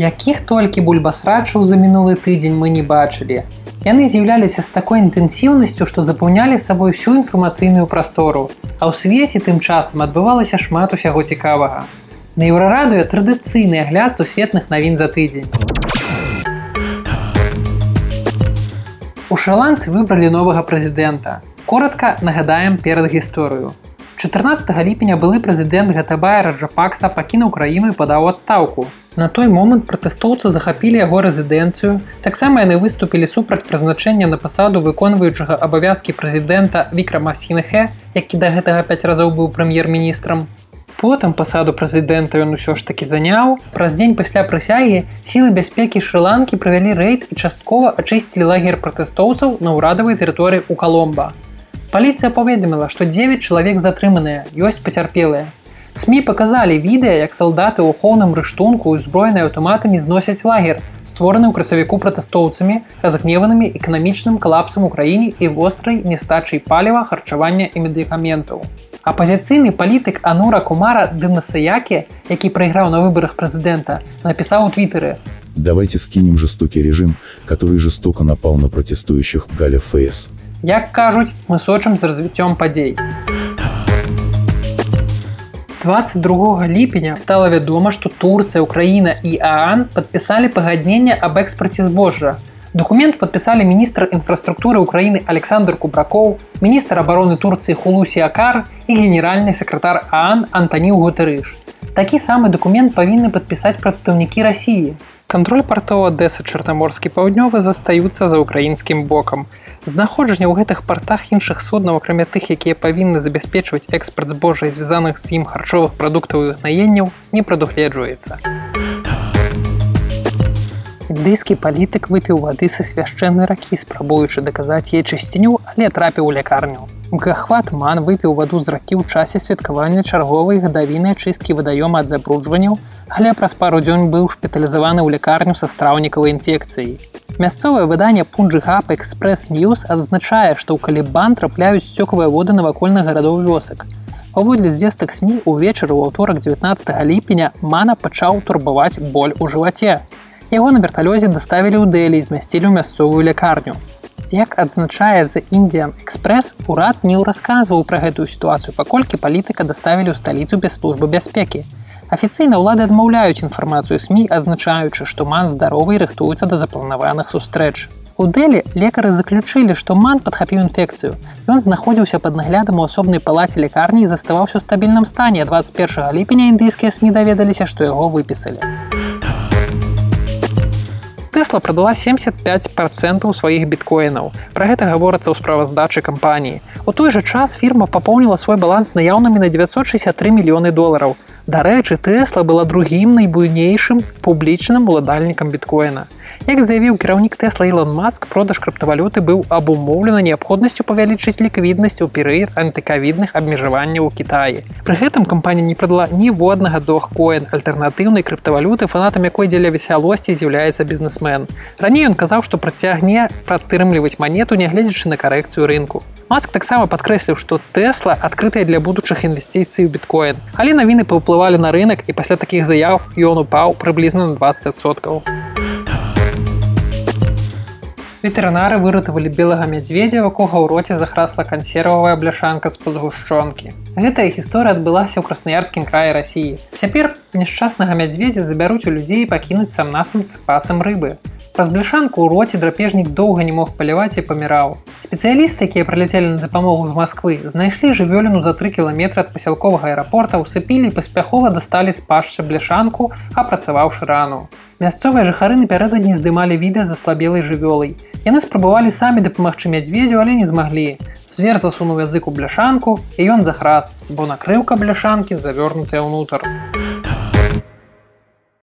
Якіх толькі бульбасрачаў за мінулы тыдзень мы не бачылі. Яны з'яўляліся з такой інтэнсіўнасцю, што запаўнялі сабой всю інфармацыйную прастору. А ў свеце тым часам адбывалася шмат усяго цікавага. На еўрарадыё традыцыйны агляд сусветных навін за тыдзень. У шаландцы выбралі новага прэзідэнта. Коратка нагадаем перад гісторыю. 14 ліпеня былы прэзідэнт Гатабая Раджапакса пакінуў краіну і падаў адстаўку. На той момант пратэстоўцы захапілі яго рэзідэнцыю. Таксама яны выступілі супраць прызначэння на пасаду выконваючага абавязкі прэзідэнта Вікрама Сінхе, які да гэтага 5 разоў быў прэм'ер-міністрам. Потым пасаду прэзідэнта ён усё ж такі заняў. Праз дзень пасля прысягі сілы бяспекі шрыланкі правялі рэйд і часткова ачысцілі лагер пратэстоўцаў на ўрадавай тэрыторыі ў Каломба. Паліцыя паведаміла, што 9 чалавек затрыманыя, ёсць пацярпелыя. СМ показалі відэа, як салдаты ў ахоўным рыштунку узброеныя аўтаматамі зносяць лагер, створаны ў красавіку пратэстоўцамі, разгневанымі эканамічным калапсам у краіне і вострай нестачай паліва харчавання і медыкаментаў. Апазіцыйны палітык Анура Кумара Дынасаякі, які прайграў на выбарах прэзідэнта, напісаў у твиттеры: Давайте скинем жестокий режим, который жестоко напал на протестующих в Гале ФС. Як кажуць, мы сочым з развіццём падзей. 22 ліпеня стала вядома, што Турцыя, Украіна і Аан падпісалі пагадненне аб экспарце збожжа. Дакумент падпісалі міністр інфраструктуры ўкраіны Александр Кубракоў, міністр абароны Турцыі Хулусі Акар і генеральны сакратар Аан Антаніў Гутарыш. Такі самы дакумент павінны падпісаць прадстаўнікі рассіі. Кантроль партоў Адэса Чартаморскі паўднёвы застаюцца за украінскім бокам. Знаходжанне ў гэтых партах іншых суднаў, акрамя тых, якія павінны забяспечваць экспарт збожжа і звязаных з ім харчовых прадуктаў і гнаенняў, не прадугледжваецца. Індыйскі палітык выпіў вады са свяшчэннай ракі, спрабуючы даказаць яе чысціню, але трапіў у лякарню. Гахват ман выпіў ваду з ракі ў часе святкавання чарговай гадавінай чысткі вадаёма ад забруджванняў, але праз пару дзён быў шпіталізаваны ў лякарню са страўнікавай інфекцыяй. Мясцовае выданне Пунджгап Экспрэс Ньюс адзначае, што ў калібан трапляюць сцёкавыя воды навакольных гарадоў вёсак. Паводле звестак СМ увечары ў аўторак 19 ліпеня мана пачаў турбаваць боль у жываце. Яго на верталёзе даставілі ў дэлі і змясцілі ў мясцовую лякарню. Як адзначае за Індіан Экспрэс, урад не расказваў пра гэтую сітуацыю, паколькі палітыка даставілі ў сталіцу без службы бяспекі. Афіцыйна ўлады адмаўляюць інфармацыю СМ, азначаючы, што ман здаровы рыхтуецца да запланаваных сустрэч. У дэлі лекары заключылі, што ман падхапіў інфекцыю. Ён знаходзіўся пад наглядам у асобнай палаце лекарні і заставаўся ў стабільным стане 21 ліпеня індыйскія СМ даведаліся, што яго выпісалі. Тэсла прадала 75% сваіх біткоінаў. Пра гэта гаворыцца ў справаздачы кампаніі. У той жа час фірма папоўніла свой баланс наяўнымі на 963 мільёны долараў. Дарэчы, Тэсла была другім найбуйнейшым публічным уладальнікам біткоіна. Як заявіў кіраўнік Тэсла Ілон Маск, продаж крыптавалюты быў абумоўлена неабходнасцю павялічыць ліквіднасць у перыяд антыкавідных абмежаванняў у Кіаі. Пры гэтым кампанія не прадала ніводнага дохкоін альтэрнатыўнай крыптавалюты, фанатам якой дзеля весялосці з'яўляецца бізнесмен. Раней ён казаў, што працягне пратрымліваць манету, нягледзячы на карэкцыю рынку. Маск таксама падкрэсліў, што Тэсла адкрытая для будучых інвестыцый у біткоін. Але навіны паўплывалі на рынок і пасля такіх заяў ён упаў прыблізна на 20соткаў. Ветэрынары выратавалі белага мядзведзя, якога ў роце захрасла кансервавая бляшанка з-пад гушчонкі. Гэтая гісторыя адбылася ў краснаярскім краі рассіі. Цяпер няшчаснага мядзведзя забяруць у людзей пакінуць сам насам з пасам рыбы. Праз бляшанку ў роце драпежнік доўга не мог паляваць і паміраў. Спецыялісты, якія прыляцелі на дапамогу з Масквы, знайшлі жывёліну за тры кіламетры ад пасялковага аэрапорта, усыпілі і паспяхова дасталі з пашча бляшанку, апрацаваўшы рану. Мясцовыя жыхары напярэдадні здымалі відэа за слабелай жывёлай. Яны спрабавалі самі дапамагчы мядзведзю, але не змаглі. Звер засунуў язык у бляшанку і ён захрас, бо накрыўка бляшанкі завёрнутая ўнутр.